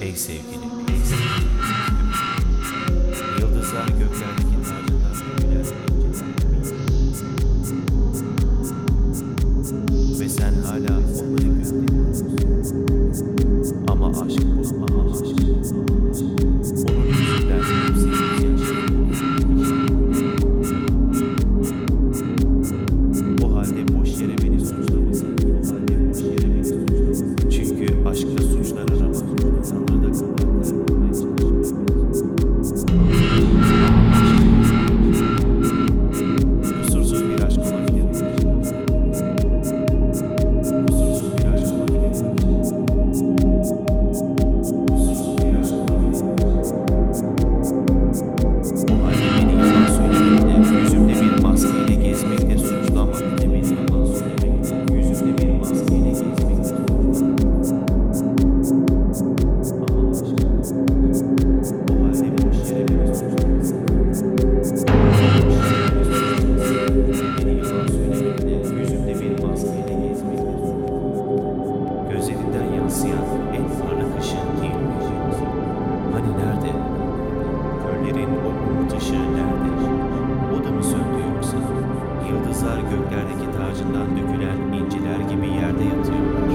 Ey sevgili, ey sevgili. Yıldızlar gökler göklerdeki hani tacından dökülen inciler gibi yerde yatıyorlar.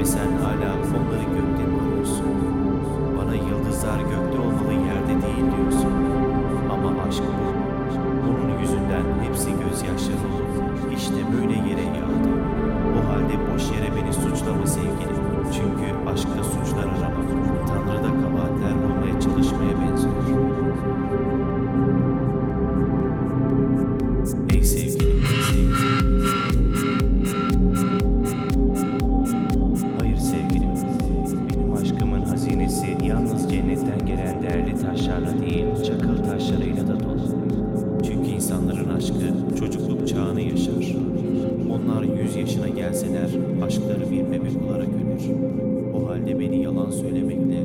Ve sen hala onları görüyorsun. der Bühne başına gelseler aşkları bir bebek olarak ölür. O halde beni yalan söylemekle